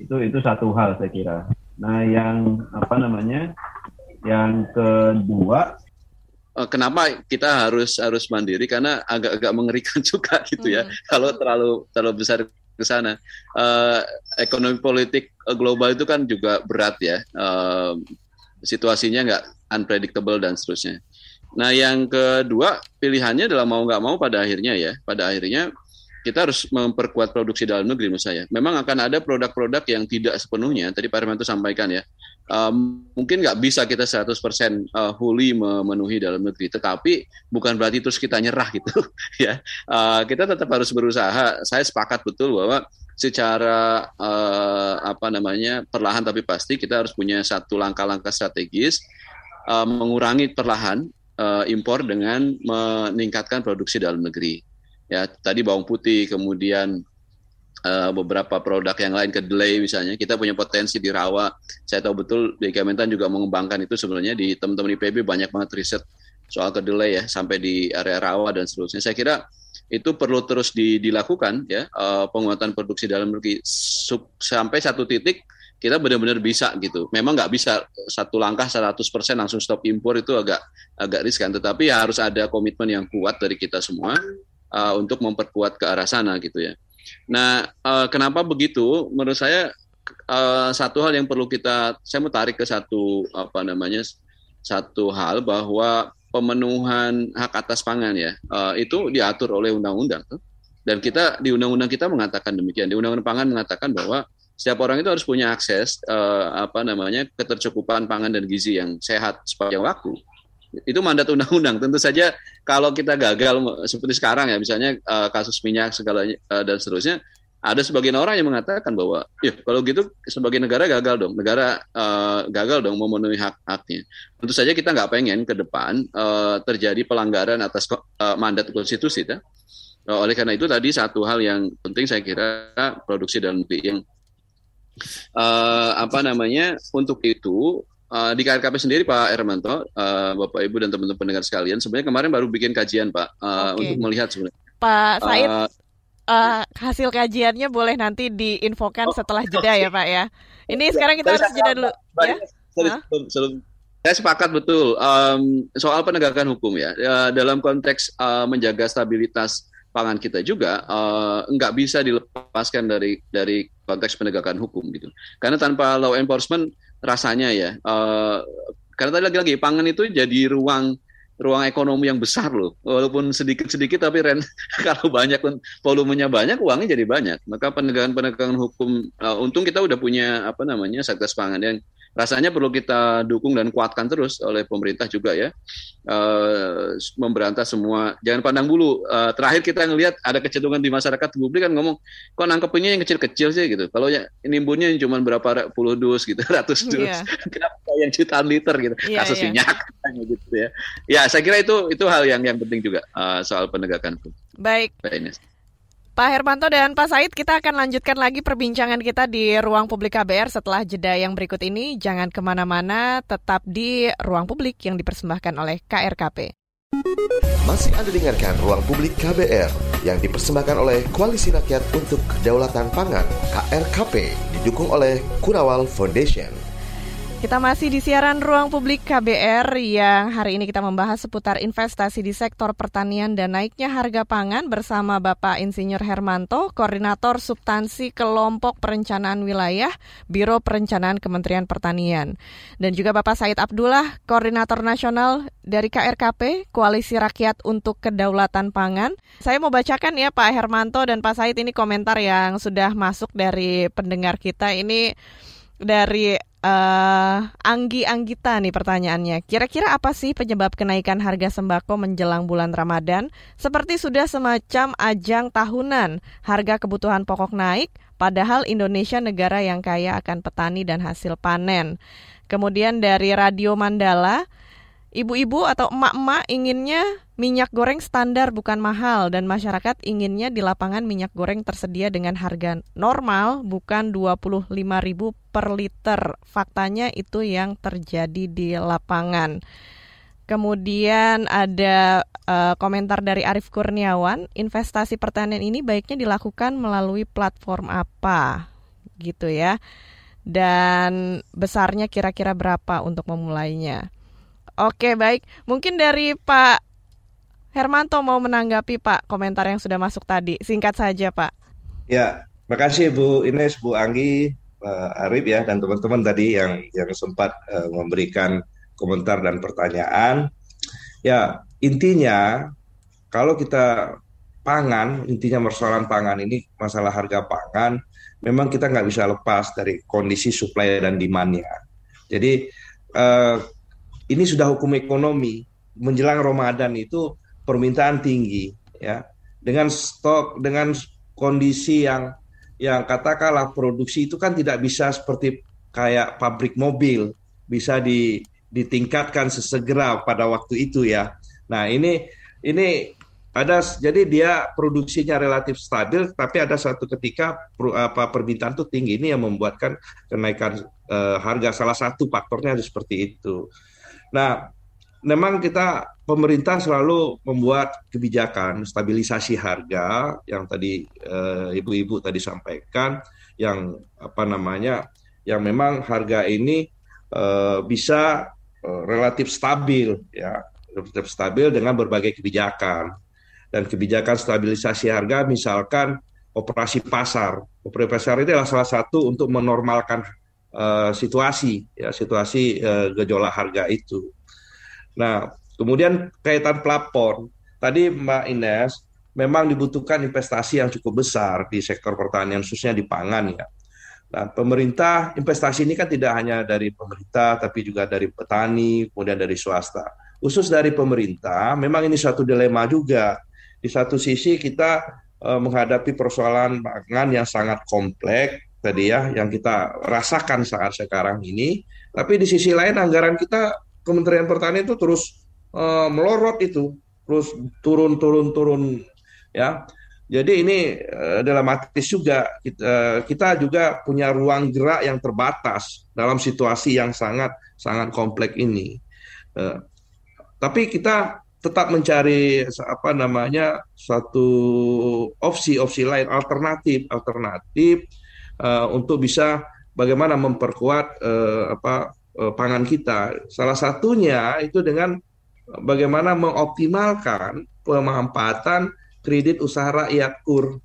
[SPEAKER 4] itu itu satu hal saya kira Nah, yang apa namanya? Yang kedua,
[SPEAKER 7] eh, kenapa kita harus harus mandiri karena agak-agak mengerikan juga gitu ya hmm. kalau terlalu terlalu besar ke sana. Uh, ekonomi politik global itu kan juga berat ya. Uh, situasinya nggak unpredictable dan seterusnya. Nah, yang kedua pilihannya adalah mau nggak mau pada akhirnya ya, pada akhirnya kita harus memperkuat produksi dalam negeri menurut saya. Memang akan ada produk-produk yang tidak sepenuhnya, tadi Pak Hermanto sampaikan ya, um, mungkin nggak bisa kita 100% uh, fully memenuhi dalam negeri, tetapi bukan berarti terus kita nyerah gitu ya. Uh, kita tetap harus berusaha. Saya sepakat betul bahwa secara uh, apa namanya perlahan tapi pasti kita harus punya satu langkah-langkah strategis uh, mengurangi perlahan uh, impor dengan meningkatkan produksi dalam negeri. Ya tadi bawang putih kemudian uh, beberapa produk yang lain kedelai misalnya kita punya potensi di rawa. Saya tahu betul di Kementan juga mengembangkan itu sebenarnya di teman-teman IPB banyak banget riset soal kedelai ya sampai di area rawa dan seterusnya. Saya kira itu perlu terus di, dilakukan ya uh, penguatan produksi dalam negeri. Sampai satu titik kita benar-benar bisa gitu. Memang nggak bisa satu langkah 100% langsung stop impor itu agak agak riskan, tetapi ya harus ada komitmen yang kuat dari kita semua uh, untuk memperkuat ke arah sana gitu ya. Nah, uh, kenapa begitu? Menurut saya uh, satu hal yang perlu kita, saya mau tarik ke satu apa namanya satu hal bahwa pemenuhan hak atas pangan ya uh, itu diatur oleh undang-undang dan kita di undang-undang kita mengatakan demikian di undang-undang pangan mengatakan bahwa setiap orang itu harus punya akses uh, apa namanya ketercukupan pangan dan gizi yang sehat sepanjang waktu itu mandat undang-undang. Tentu saja kalau kita gagal seperti sekarang ya, misalnya uh, kasus minyak segala uh, dan seterusnya, ada sebagian orang yang mengatakan bahwa, ya kalau gitu sebagai negara gagal dong, negara uh, gagal dong memenuhi hak-haknya. Tentu saja kita nggak pengen ke depan uh, terjadi pelanggaran atas uh, mandat konstitusi, ya. Oleh karena itu tadi satu hal yang penting saya kira produksi dalam negeri yang uh, apa namanya untuk itu Uh, di KRKP sendiri Pak Hermanto, uh, Bapak Ibu dan teman-teman pendengar sekalian, sebenarnya kemarin baru bikin kajian Pak uh, okay. untuk melihat sebenarnya.
[SPEAKER 3] Pak Said, uh, uh, hasil kajiannya boleh nanti diinfokan oh, setelah jeda okay. ya Pak ya. Ini ya, sekarang kita harus jeda dulu. Ya?
[SPEAKER 7] saya sepakat betul um, soal penegakan hukum ya. ya dalam konteks uh, menjaga stabilitas pangan kita juga uh, nggak bisa dilepaskan dari dari konteks penegakan hukum gitu. Karena tanpa law enforcement rasanya ya. Uh, karena tadi lagi-lagi pangan itu jadi ruang ruang ekonomi yang besar loh. Walaupun sedikit-sedikit tapi ren, kalau banyak volumenya banyak, uangnya jadi banyak. Maka penegakan-penegakan hukum uh, untung kita udah punya apa namanya Satgas Pangan yang rasanya perlu kita dukung dan kuatkan terus oleh pemerintah juga ya. Uh, memberantas semua. Jangan pandang bulu. Uh, terakhir kita ngelihat ada kecenderungan di masyarakat publik kan ngomong kok nangkepnya yang kecil-kecil sih? gitu. Kalau yang nimbunnya cuma berapa puluh dus gitu ratus dus. Yeah. kenapa yang jutaan liter gitu. Yeah, kasus yeah. minyak gitu ya. Ya saya kira itu itu hal yang yang penting juga uh, soal penegakan hukum.
[SPEAKER 3] Baik Pak Hermanto dan Pak Said, kita akan lanjutkan lagi perbincangan kita di ruang publik KBR setelah jeda yang berikut ini. Jangan ke mana-mana, tetap di ruang publik yang dipersembahkan oleh KRKP.
[SPEAKER 2] Masih Anda dengarkan ruang publik KBR yang dipersembahkan oleh Koalisi Rakyat untuk Kedaulatan Pangan KRKP didukung oleh Kurawal Foundation.
[SPEAKER 3] Kita masih di siaran Ruang Publik KBR yang hari ini kita membahas seputar investasi di sektor pertanian dan naiknya harga pangan bersama Bapak Insinyur Hermanto, Koordinator Substansi Kelompok Perencanaan Wilayah, Biro Perencanaan Kementerian Pertanian. Dan juga Bapak Said Abdullah, Koordinator Nasional dari KRKP, Koalisi Rakyat untuk Kedaulatan Pangan. Saya mau bacakan ya Pak Hermanto dan Pak Said ini komentar yang sudah masuk dari pendengar kita. Ini dari uh, Anggi Anggita nih pertanyaannya. Kira-kira apa sih penyebab kenaikan harga sembako menjelang bulan Ramadan? Seperti sudah semacam ajang tahunan, harga kebutuhan pokok naik, padahal Indonesia negara yang kaya akan petani dan hasil panen. Kemudian dari Radio Mandala, Ibu-ibu atau emak-emak inginnya minyak goreng standar bukan mahal dan masyarakat inginnya di lapangan minyak goreng tersedia dengan harga normal bukan 25.000 per liter. Faktanya itu yang terjadi di lapangan. Kemudian ada uh, komentar dari Arif Kurniawan, investasi pertanian ini baiknya dilakukan melalui platform apa? Gitu ya. Dan besarnya kira-kira berapa untuk memulainya? Oke, baik. Mungkin dari Pak Hermanto mau menanggapi Pak komentar yang sudah masuk tadi. Singkat saja, Pak.
[SPEAKER 5] Ya, makasih Bu Ines, Bu Anggi, Pak Arif ya dan teman-teman tadi yang yang sempat uh, memberikan komentar dan pertanyaan. Ya, intinya kalau kita pangan, intinya persoalan pangan ini masalah harga pangan, memang kita nggak bisa lepas dari kondisi supply dan demand-nya. Jadi uh, ini sudah hukum ekonomi menjelang Ramadan itu permintaan tinggi ya dengan stok dengan kondisi yang yang katakanlah produksi itu kan tidak bisa seperti kayak pabrik mobil bisa di, ditingkatkan sesegera pada waktu itu ya. Nah ini ini ada jadi dia produksinya relatif stabil tapi ada satu ketika per, apa permintaan itu tinggi ini yang membuatkan kenaikan uh, harga salah satu faktornya seperti itu. Nah, memang kita pemerintah selalu membuat kebijakan stabilisasi harga yang tadi eh, ibu-ibu tadi sampaikan yang apa namanya yang memang harga ini uh, bisa uh, relatif stabil ya. Relatif stabil dengan berbagai kebijakan. Dan kebijakan stabilisasi harga misalkan operasi pasar. Operasi pasar itu adalah salah satu untuk menormalkan situasi ya situasi gejolak harga itu. Nah, kemudian kaitan pelapor, tadi Mbak Ines memang dibutuhkan investasi yang cukup besar di sektor pertanian khususnya di pangan ya. Nah, pemerintah investasi ini kan tidak hanya dari pemerintah tapi juga dari petani, kemudian dari swasta. Khusus dari pemerintah, memang ini satu dilema juga. Di satu sisi kita uh, menghadapi persoalan pangan yang sangat kompleks tadi ya yang kita rasakan saat sekarang ini. Tapi di sisi lain anggaran kita Kementerian Pertanian itu terus uh, melorot itu, terus turun turun turun ya. Jadi ini uh, dilematis juga kita, kita juga punya ruang gerak yang terbatas dalam situasi yang sangat sangat kompleks ini. Uh, tapi kita tetap mencari apa namanya satu opsi-opsi lain alternatif alternatif uh, untuk bisa bagaimana memperkuat uh, apa uh, pangan kita. Salah satunya itu dengan bagaimana mengoptimalkan pemanfaatan kredit usaha rakyat KUR.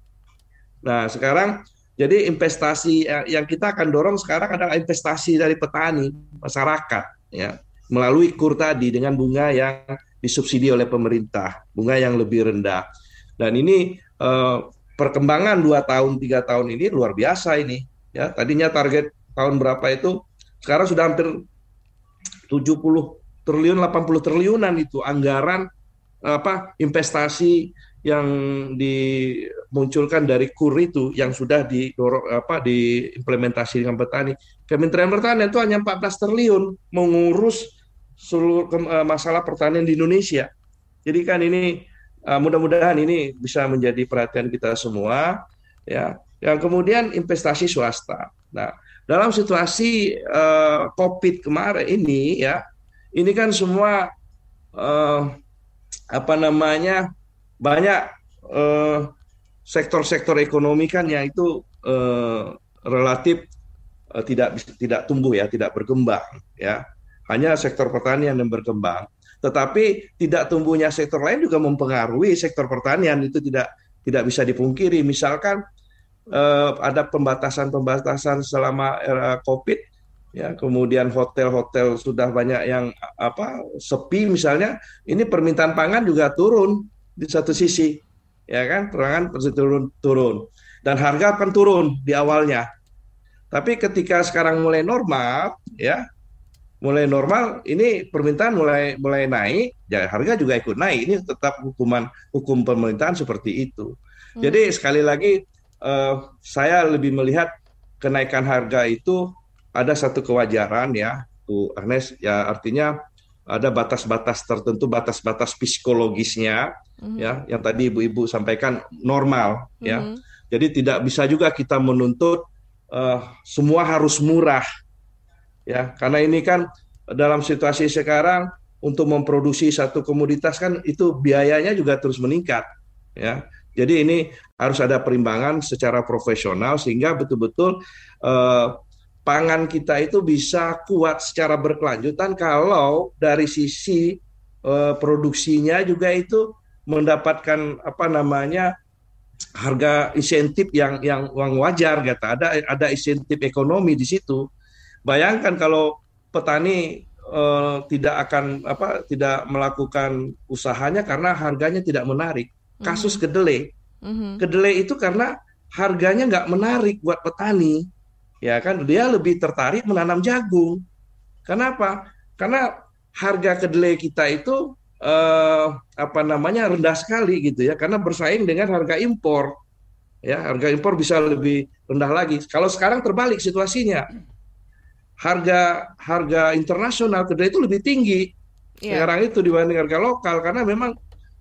[SPEAKER 5] Nah, sekarang jadi investasi yang kita akan dorong sekarang adalah investasi dari petani, masyarakat ya, melalui KUR tadi dengan bunga yang disubsidi oleh pemerintah, bunga yang lebih rendah. Dan ini eh, perkembangan dua tahun tiga tahun ini luar biasa ini ya tadinya target tahun berapa itu sekarang sudah hampir 70 triliun 80 triliunan itu anggaran apa investasi yang dimunculkan dari KUR itu yang sudah didorong apa diimplementasi dengan petani. Kementerian Pertanian itu hanya 14 triliun mengurus seluruh uh, masalah pertanian di Indonesia. Jadi kan ini uh, mudah-mudahan ini bisa menjadi perhatian kita semua ya. Yang kemudian investasi swasta. Nah, dalam situasi uh, Covid kemarin ini ya, ini kan semua uh, apa namanya banyak eh, sektor-sektor ekonomi kan yang itu uh, relatif uh, tidak tidak tumbuh ya, tidak berkembang ya. Hanya sektor pertanian yang berkembang. Tetapi tidak tumbuhnya sektor lain juga mempengaruhi sektor pertanian itu tidak tidak bisa dipungkiri. Misalkan uh, ada pembatasan-pembatasan selama era Covid ya kemudian hotel-hotel sudah banyak yang apa sepi misalnya ini permintaan pangan juga turun di satu sisi ya kan? Perangan turun turun. Dan harga akan turun di awalnya. Tapi ketika sekarang mulai normal ya mulai normal ini permintaan mulai mulai naik ya harga juga ikut naik. Ini tetap hukuman hukum pemerintahan seperti itu. Hmm. jadi sekali lagi uh, saya lebih melihat kenaikan harga itu ada satu kewajaran ya Bu Agnes ya artinya ada batas-batas tertentu batas-batas psikologisnya mm-hmm. ya yang tadi ibu-ibu sampaikan normal mm-hmm. ya jadi tidak bisa juga kita menuntut uh, semua harus murah ya karena ini kan dalam situasi sekarang untuk memproduksi satu komoditas kan itu biayanya juga terus meningkat ya jadi ini harus ada perimbangan secara profesional sehingga betul-betul uh, pangan kita itu bisa kuat secara berkelanjutan kalau dari sisi uh, produksinya juga itu mendapatkan apa namanya harga insentif yang yang uang wajar gitu. Ada ada insentif ekonomi di situ. Bayangkan kalau petani uh, tidak akan apa tidak melakukan usahanya karena harganya tidak menarik kasus mm -hmm. kedelai mm -hmm. kedelai itu karena harganya nggak menarik buat petani ya kan dia lebih tertarik menanam jagung. Kenapa? Karena harga kedelai kita itu eh, apa namanya rendah sekali gitu ya, karena bersaing dengan harga impor. Ya, harga impor bisa lebih rendah lagi. Kalau sekarang terbalik situasinya, harga harga internasional kedelai itu lebih tinggi yeah. sekarang itu dibanding harga lokal karena memang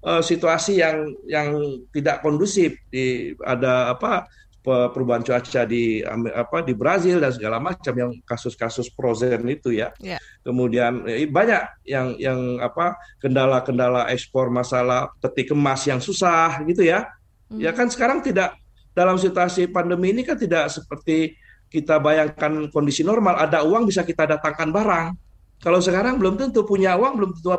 [SPEAKER 5] uh, situasi yang yang tidak kondusif di ada apa perubahan cuaca di apa di Brazil dan segala macam yang kasus-kasus frozen itu ya. Yeah. Kemudian ya, banyak yang yang apa kendala-kendala ekspor masalah peti kemas yang susah gitu ya. Mm. Ya kan sekarang tidak dalam situasi pandemi ini kan tidak seperti kita bayangkan kondisi normal ada uang bisa kita datangkan barang. Kalau sekarang belum tentu punya uang belum tentu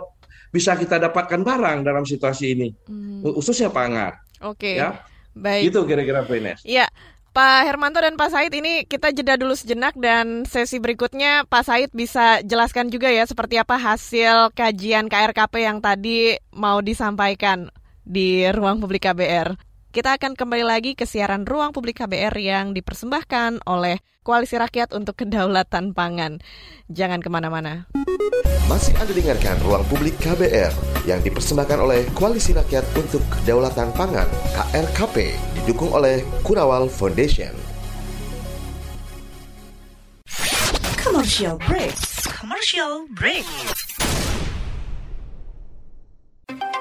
[SPEAKER 5] bisa kita dapatkan barang dalam situasi ini. Mm. Khususnya pangan.
[SPEAKER 3] Oke. Okay.
[SPEAKER 5] Ya
[SPEAKER 3] Baik.
[SPEAKER 5] Itu kira-kira Ines.
[SPEAKER 3] Iya. Pak Hermanto dan Pak Said ini kita jeda dulu sejenak dan sesi berikutnya Pak Said bisa jelaskan juga ya seperti apa hasil kajian KRKP yang tadi mau disampaikan di ruang publik KBR. Kita akan kembali lagi ke siaran ruang publik KBR yang dipersembahkan oleh Koalisi Rakyat untuk Kedaulatan Pangan. Jangan ke mana-mana.
[SPEAKER 2] Masih Anda dengarkan Ruang Publik KBR yang dipersembahkan oleh Koalisi Rakyat untuk Kedaulatan Pangan KRKP didukung oleh Kurawal Foundation.
[SPEAKER 8] Commercial break. Commercial break.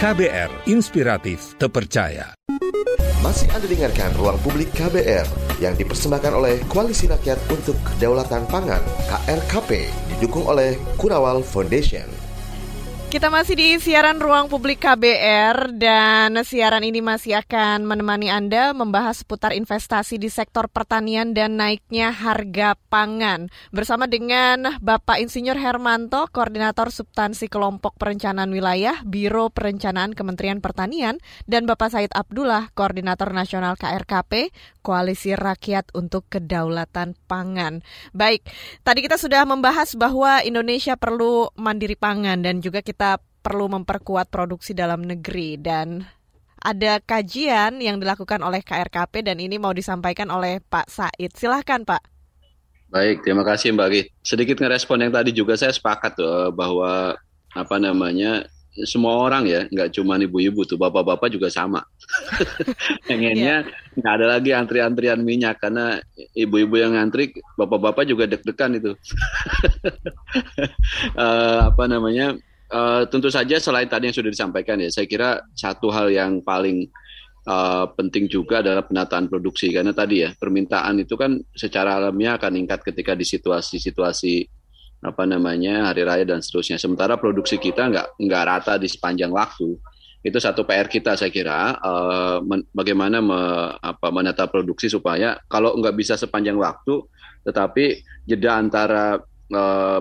[SPEAKER 9] KBR Inspiratif Terpercaya.
[SPEAKER 2] Masih Anda dengarkan Ruang Publik KBR yang dipersembahkan oleh Koalisi Rakyat untuk Kedaulatan Pangan KRKP didukung oleh Kurawal Foundation.
[SPEAKER 3] Kita masih di siaran ruang publik KBR dan siaran ini masih akan menemani Anda membahas seputar investasi di sektor pertanian dan naiknya harga pangan. Bersama dengan Bapak Insinyur Hermanto, Koordinator Substansi Kelompok Perencanaan Wilayah Biro Perencanaan Kementerian Pertanian dan Bapak Said Abdullah, Koordinator Nasional KRKP, Koalisi Rakyat untuk Kedaulatan Pangan. Baik, tadi kita sudah membahas bahwa Indonesia perlu mandiri pangan dan juga kita kita perlu memperkuat produksi dalam negeri dan ada kajian yang dilakukan oleh KRKP dan ini mau disampaikan oleh Pak Said. Silahkan Pak.
[SPEAKER 7] Baik, terima kasih Mbak Gi. Sedikit ngerespon yang tadi juga saya sepakat tuh eh, bahwa apa namanya semua orang ya, nggak cuma ibu-ibu tuh, bapak-bapak juga sama. Pengennya iya. nggak ada lagi antrian-antrian minyak karena ibu-ibu yang ngantri, bapak-bapak juga deg-degan itu. uh, apa namanya? Uh, tentu saja selain tadi yang sudah disampaikan ya, saya kira satu hal yang paling uh, penting juga adalah penataan produksi karena tadi ya permintaan itu kan secara alamiah akan meningkat ketika di situasi-situasi apa namanya hari raya dan seterusnya. Sementara produksi kita nggak nggak rata di sepanjang waktu. Itu satu PR kita saya kira uh, men, bagaimana me, apa, menata produksi supaya kalau nggak bisa sepanjang waktu, tetapi jeda antara uh,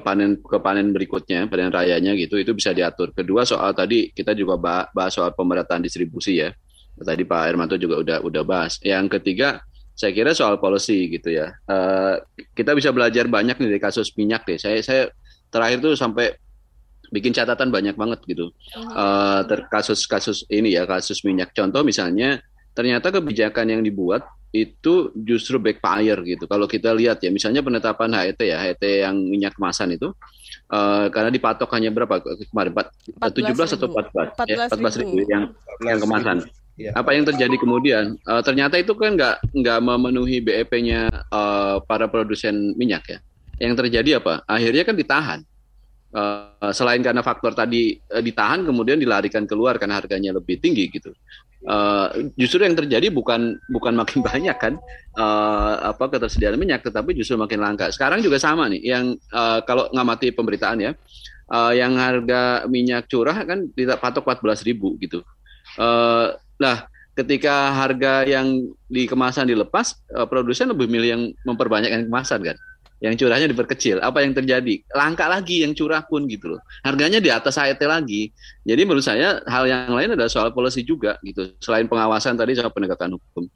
[SPEAKER 7] panen ke panen berikutnya, panen rayanya gitu, itu bisa diatur. Kedua soal tadi kita juga bahas soal pemerataan distribusi ya. Tadi Pak Hermanto juga udah udah bahas. Yang ketiga, saya kira soal policy gitu ya. Uh, kita bisa belajar banyak nih dari kasus minyak deh. Saya saya terakhir tuh sampai bikin catatan banyak banget gitu. Uh, kasus-kasus ini ya, kasus minyak. Contoh misalnya ternyata kebijakan yang dibuat itu justru backfire gitu. Kalau kita lihat ya, misalnya penetapan HET ya, HET yang minyak kemasan itu, uh, karena dipatok hanya berapa kemarin, 4, 17 atau 14, 14 ya, 14 ribu, ribu yang yang kemasan. Ya. Apa yang terjadi kemudian? Uh, ternyata itu kan nggak nggak memenuhi BEP-nya uh, para produsen minyak ya. Yang terjadi apa? Akhirnya kan ditahan. Uh, selain karena faktor tadi uh, ditahan, kemudian dilarikan keluar karena harganya lebih tinggi gitu uh, justru yang terjadi bukan bukan makin banyak kan uh, apa ketersediaan minyak, tetapi justru makin langka. Sekarang juga sama nih, yang uh, kalau ngamati pemberitaan ya, uh, yang harga minyak curah kan tidak patok 14 ribu gitu. Uh, nah, ketika harga yang di kemasan dilepas, uh, produsen lebih milih yang memperbanyak yang kemasan kan yang curahnya diperkecil. Apa yang terjadi? Langka lagi yang curah pun gitu loh. Harganya di atas HET lagi. Jadi menurut saya hal yang lain adalah soal policy juga gitu. Selain pengawasan tadi soal penegakan hukum.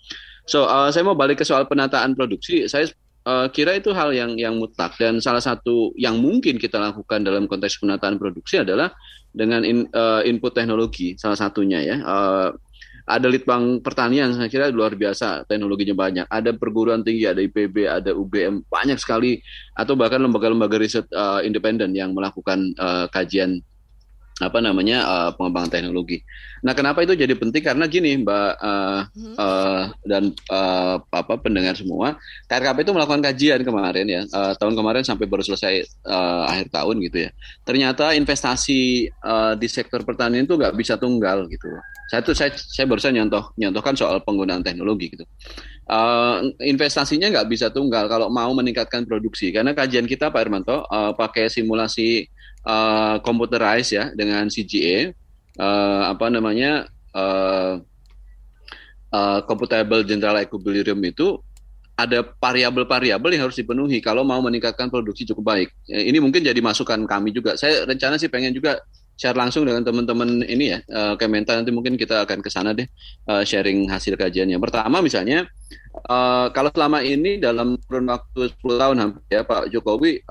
[SPEAKER 7] So uh, saya mau balik ke soal penataan produksi. Saya uh, kira itu hal yang yang mutlak dan salah satu yang mungkin kita lakukan dalam konteks penataan produksi adalah dengan in, uh, input teknologi salah satunya ya. Uh, ada litbang pertanian saya kira luar biasa teknologinya banyak. Ada perguruan tinggi ada IPB ada UBM banyak sekali. Atau bahkan lembaga-lembaga riset uh, independen yang melakukan uh, kajian apa namanya uh, pengembangan teknologi. Nah, kenapa itu jadi penting? Karena gini, Mbak uh, uh, dan uh, apa pendengar semua, KRKP itu melakukan kajian kemarin ya, uh, tahun kemarin sampai baru selesai uh, akhir tahun gitu ya. Ternyata investasi uh, di sektor pertanian itu nggak bisa tunggal gitu. Saya tuh saya saya barusan nyontoh nyontohkan soal penggunaan teknologi gitu. Uh, investasinya nggak bisa tunggal kalau mau meningkatkan produksi karena kajian kita Pak Hermanto uh, pakai simulasi uh, computerized ya dengan CGA uh, apa namanya uh, uh, computable general equilibrium itu ada variabel-variabel yang harus dipenuhi kalau mau meningkatkan produksi cukup baik. Ini mungkin jadi masukan kami juga. Saya rencana sih pengen juga share langsung dengan teman-teman ini ya, uh, Kementan nanti mungkin kita akan ke sana deh sharing hasil kajiannya. Pertama misalnya kalau selama ini dalam kurun waktu 10 tahun hampir ya Pak Jokowi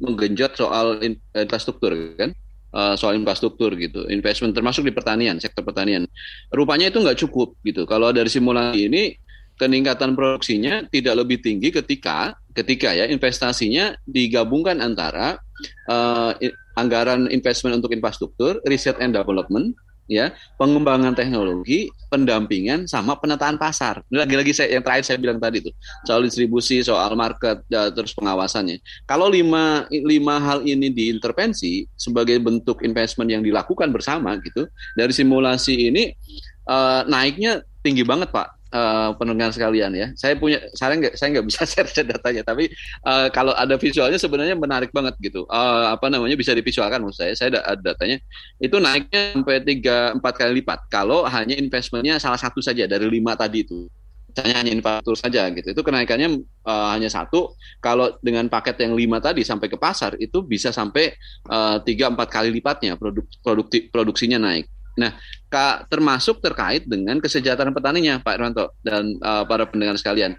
[SPEAKER 7] menggenjot soal infrastruktur kan uh, soal infrastruktur gitu, investment termasuk di pertanian, sektor pertanian. Rupanya itu nggak cukup gitu. Kalau dari simulasi ini peningkatan produksinya tidak lebih tinggi ketika ketika ya investasinya digabungkan antara uh, anggaran investment untuk infrastruktur, riset and development, ya pengembangan teknologi, pendampingan sama penataan pasar. Ini lagi-lagi saya yang terakhir saya bilang tadi tuh soal distribusi, soal market, ya, terus pengawasannya. Kalau lima lima hal ini diintervensi sebagai bentuk investment yang dilakukan bersama gitu dari simulasi ini uh, naiknya tinggi banget pak uh, pendengar sekalian ya. Saya punya, saya nggak, saya nggak bisa share datanya, tapi uh, kalau ada visualnya sebenarnya menarik banget gitu. Uh, apa namanya bisa divisualkan menurut saya. Saya ada datanya. Itu naiknya sampai tiga empat kali lipat. Kalau hanya investmentnya salah satu saja dari lima tadi itu. Misalnya hanya infrastruktur saja gitu. Itu kenaikannya uh, hanya satu. Kalau dengan paket yang lima tadi sampai ke pasar itu bisa sampai tiga empat kali lipatnya produk, produkti, produksinya naik. Nah, termasuk terkait dengan kesejahteraan petaninya, Pak Irwanto dan uh, para pendengar sekalian.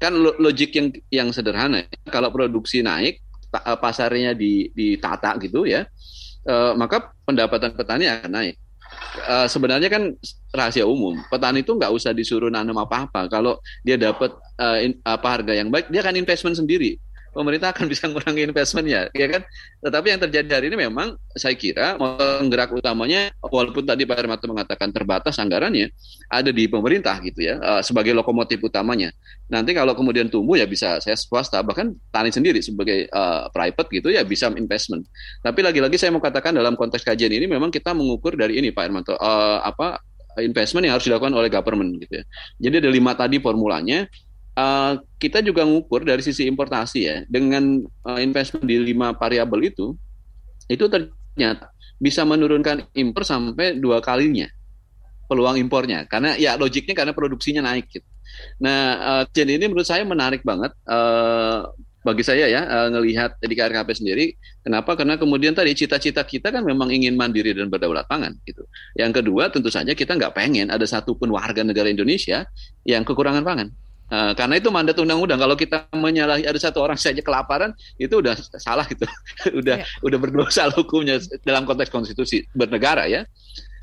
[SPEAKER 7] Kan logik yang yang sederhana, kalau produksi naik, uh, pasarnya di, ditata gitu ya, uh, maka pendapatan petani akan naik. Uh, sebenarnya kan rahasia umum, petani itu nggak usah disuruh nanam apa-apa. Kalau dia dapat uh, apa harga yang baik, dia akan investment sendiri pemerintah akan bisa mengurangi investmentnya, ya kan? Tetapi yang terjadi hari ini memang saya kira penggerak utamanya, walaupun tadi Pak Hermato mengatakan terbatas anggarannya, ada di pemerintah gitu ya, uh, sebagai lokomotif utamanya. Nanti kalau kemudian tumbuh ya bisa saya swasta, bahkan tani sendiri sebagai uh, private gitu ya bisa investment. Tapi lagi-lagi saya mau katakan dalam konteks kajian ini memang kita mengukur dari ini Pak Hermanto, uh, apa investment yang harus dilakukan oleh government gitu ya. Jadi ada lima tadi formulanya uh, kita juga ngukur dari sisi importasi ya dengan uh, investment di lima variabel itu itu ternyata bisa menurunkan impor sampai dua kalinya peluang impornya karena ya logiknya karena produksinya naik gitu. Nah, uh, jadi ini menurut saya menarik banget uh, bagi saya ya uh, ngelihat di KRKP sendiri. Kenapa? Karena kemudian tadi cita-cita kita kan memang ingin mandiri dan berdaulat pangan gitu. Yang kedua tentu saja kita nggak pengen ada satupun warga negara Indonesia yang kekurangan pangan. Uh, karena itu mandat undang-undang. Kalau kita menyalahi ada satu orang saja kelaparan, itu udah salah gitu, udah yeah. udah berdosa hukumnya dalam konteks konstitusi bernegara ya.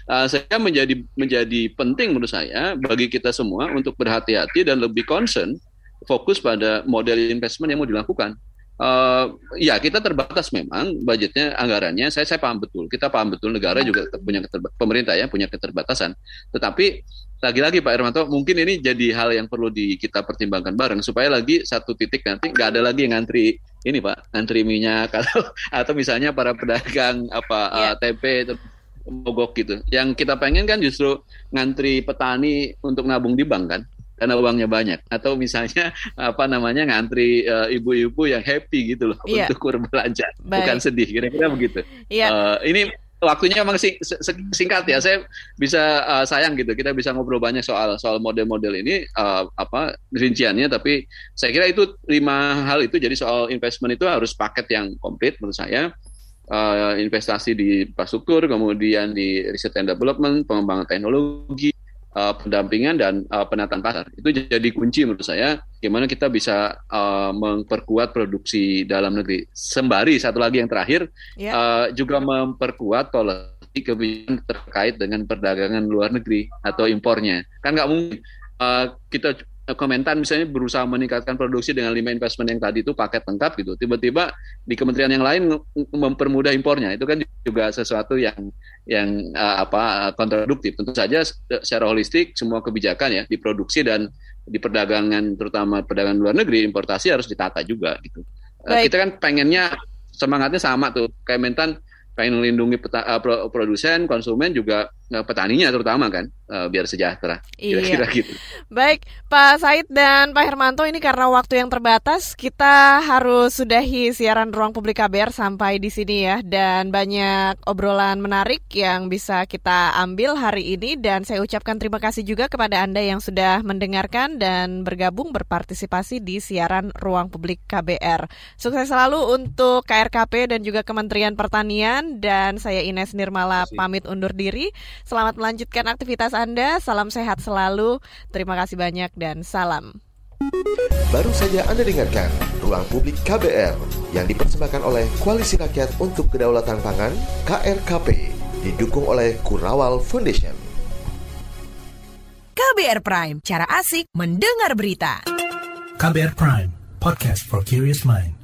[SPEAKER 7] Uh, saya menjadi menjadi penting menurut saya bagi kita semua untuk berhati-hati dan lebih concern fokus pada model investment yang mau dilakukan. Uh, ya kita terbatas memang budgetnya anggarannya saya saya paham betul kita paham betul negara juga punya pemerintah ya punya keterbatasan tetapi lagi-lagi Pak Irmanto mungkin ini jadi hal yang perlu di, kita pertimbangkan bareng supaya lagi satu titik nanti nggak ada lagi yang ngantri ini Pak ngantri minyak atau atau misalnya para pedagang apa yeah. uh, tempe mogok gitu yang kita pengen kan justru ngantri petani untuk nabung di bank kan karena uangnya banyak atau misalnya apa namanya ngantri uh, ibu-ibu yang happy gitu loh yeah. untuk berbelanja bukan sedih kira-kira begitu yeah. uh, ini waktunya memang sing, singkat ya. Saya bisa uh, sayang gitu. Kita bisa ngobrol banyak soal soal model-model ini uh, apa rinciannya. Tapi saya kira itu lima hal itu. Jadi soal investment itu harus paket yang komplit menurut saya. Uh, investasi di infrastruktur, kemudian di research and development, pengembangan teknologi, uh, pendampingan dan uh, penataan pasar. Itu jadi kunci menurut saya gimana kita bisa uh, memperkuat produksi dalam negeri. Sembari satu lagi yang terakhir yeah. Ya. uh, juga memperkuat polisi kebijakan terkait dengan perdagangan luar negeri atau impornya. Kan nggak mungkin uh, kita Kementan misalnya berusaha meningkatkan produksi dengan lima investment yang tadi itu paket lengkap gitu. Tiba-tiba di kementerian yang lain mempermudah impornya. Itu kan juga sesuatu yang yang uh, apa kontraduktif. Tentu saja secara holistik semua kebijakan ya diproduksi dan di perdagangan terutama perdagangan luar negeri importasi harus ditata juga gitu. Uh, kita kan pengennya semangatnya sama tuh. Kementan pengen melindungi peta, uh, produsen, konsumen juga petaninya terutama kan uh, biar sejahtera. Kira-kira
[SPEAKER 3] iya. gitu. Baik, Pak Said dan Pak Hermanto ini karena waktu yang terbatas kita harus sudahi siaran Ruang Publik KBR sampai di sini ya dan banyak obrolan menarik yang bisa kita ambil hari ini dan saya ucapkan terima kasih juga kepada Anda yang sudah mendengarkan dan bergabung berpartisipasi di siaran Ruang Publik KBR. Sukses selalu untuk KRKP dan juga Kementerian Pertanian dan saya Ines Nirmala pamit undur diri. Selamat melanjutkan aktivitas Anda. Salam sehat selalu. Terima kasih banyak dan salam.
[SPEAKER 2] Baru saja Anda dengarkan Ruang Publik KBR yang dipersembahkan oleh Koalisi Rakyat untuk Kedaulatan Pangan KRKP didukung oleh Kurawal Foundation.
[SPEAKER 10] KBR Prime, cara asik mendengar berita.
[SPEAKER 11] KBR Prime podcast for curious mind.